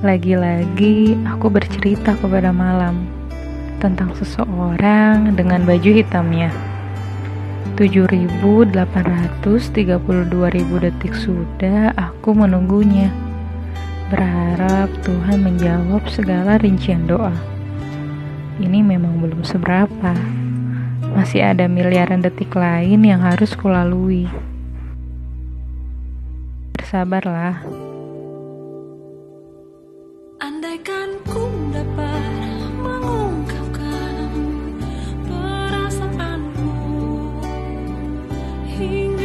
Lagi-lagi aku bercerita kepada malam tentang seseorang dengan baju hitamnya. 7832 ribu detik sudah aku menunggunya. Berharap Tuhan menjawab segala rincian doa. Ini memang belum seberapa. Masih ada miliaran detik lain yang harus kulalui. Bersabarlah. Andaikan ku dapat mengungkapkan perasaanku hingga